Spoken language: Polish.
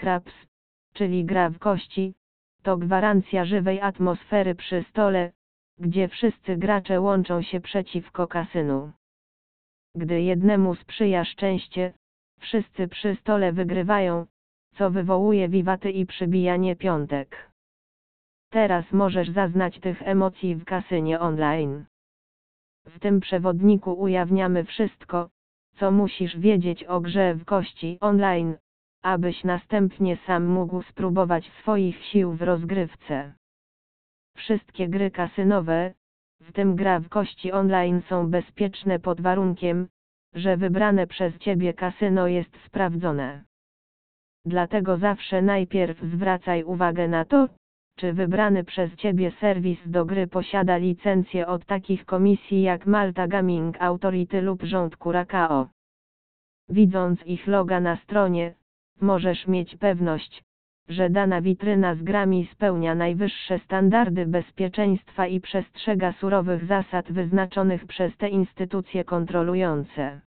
Craps, czyli gra w kości, to gwarancja żywej atmosfery przy stole, gdzie wszyscy gracze łączą się przeciwko kasynu. Gdy jednemu sprzyja szczęście, wszyscy przy stole wygrywają, co wywołuje wiwaty i przybijanie piątek. Teraz możesz zaznać tych emocji w kasynie online. W tym przewodniku ujawniamy wszystko, co musisz wiedzieć o grze w kości online, abyś następnie sam mógł spróbować swoich sił w rozgrywce. Wszystkie gry kasynowe, w tym gra w kości online są bezpieczne pod warunkiem, że wybrane przez Ciebie kasyno jest sprawdzone. Dlatego zawsze najpierw zwracaj uwagę na to, czy wybrany przez Ciebie serwis do gry posiada licencję od takich komisji jak Malta Gaming Authority lub rząd Curacao. Widząc ich loga na stronie, możesz mieć pewność, że dana witryna z grami spełnia najwyższe standardy bezpieczeństwa i przestrzega surowych zasad wyznaczonych przez te instytucje kontrolujące.